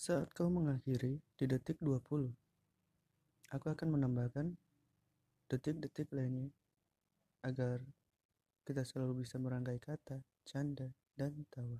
Saat kau mengakhiri di detik 20, aku akan menambahkan detik-detik lainnya agar kita selalu bisa merangkai kata, canda, dan tawa.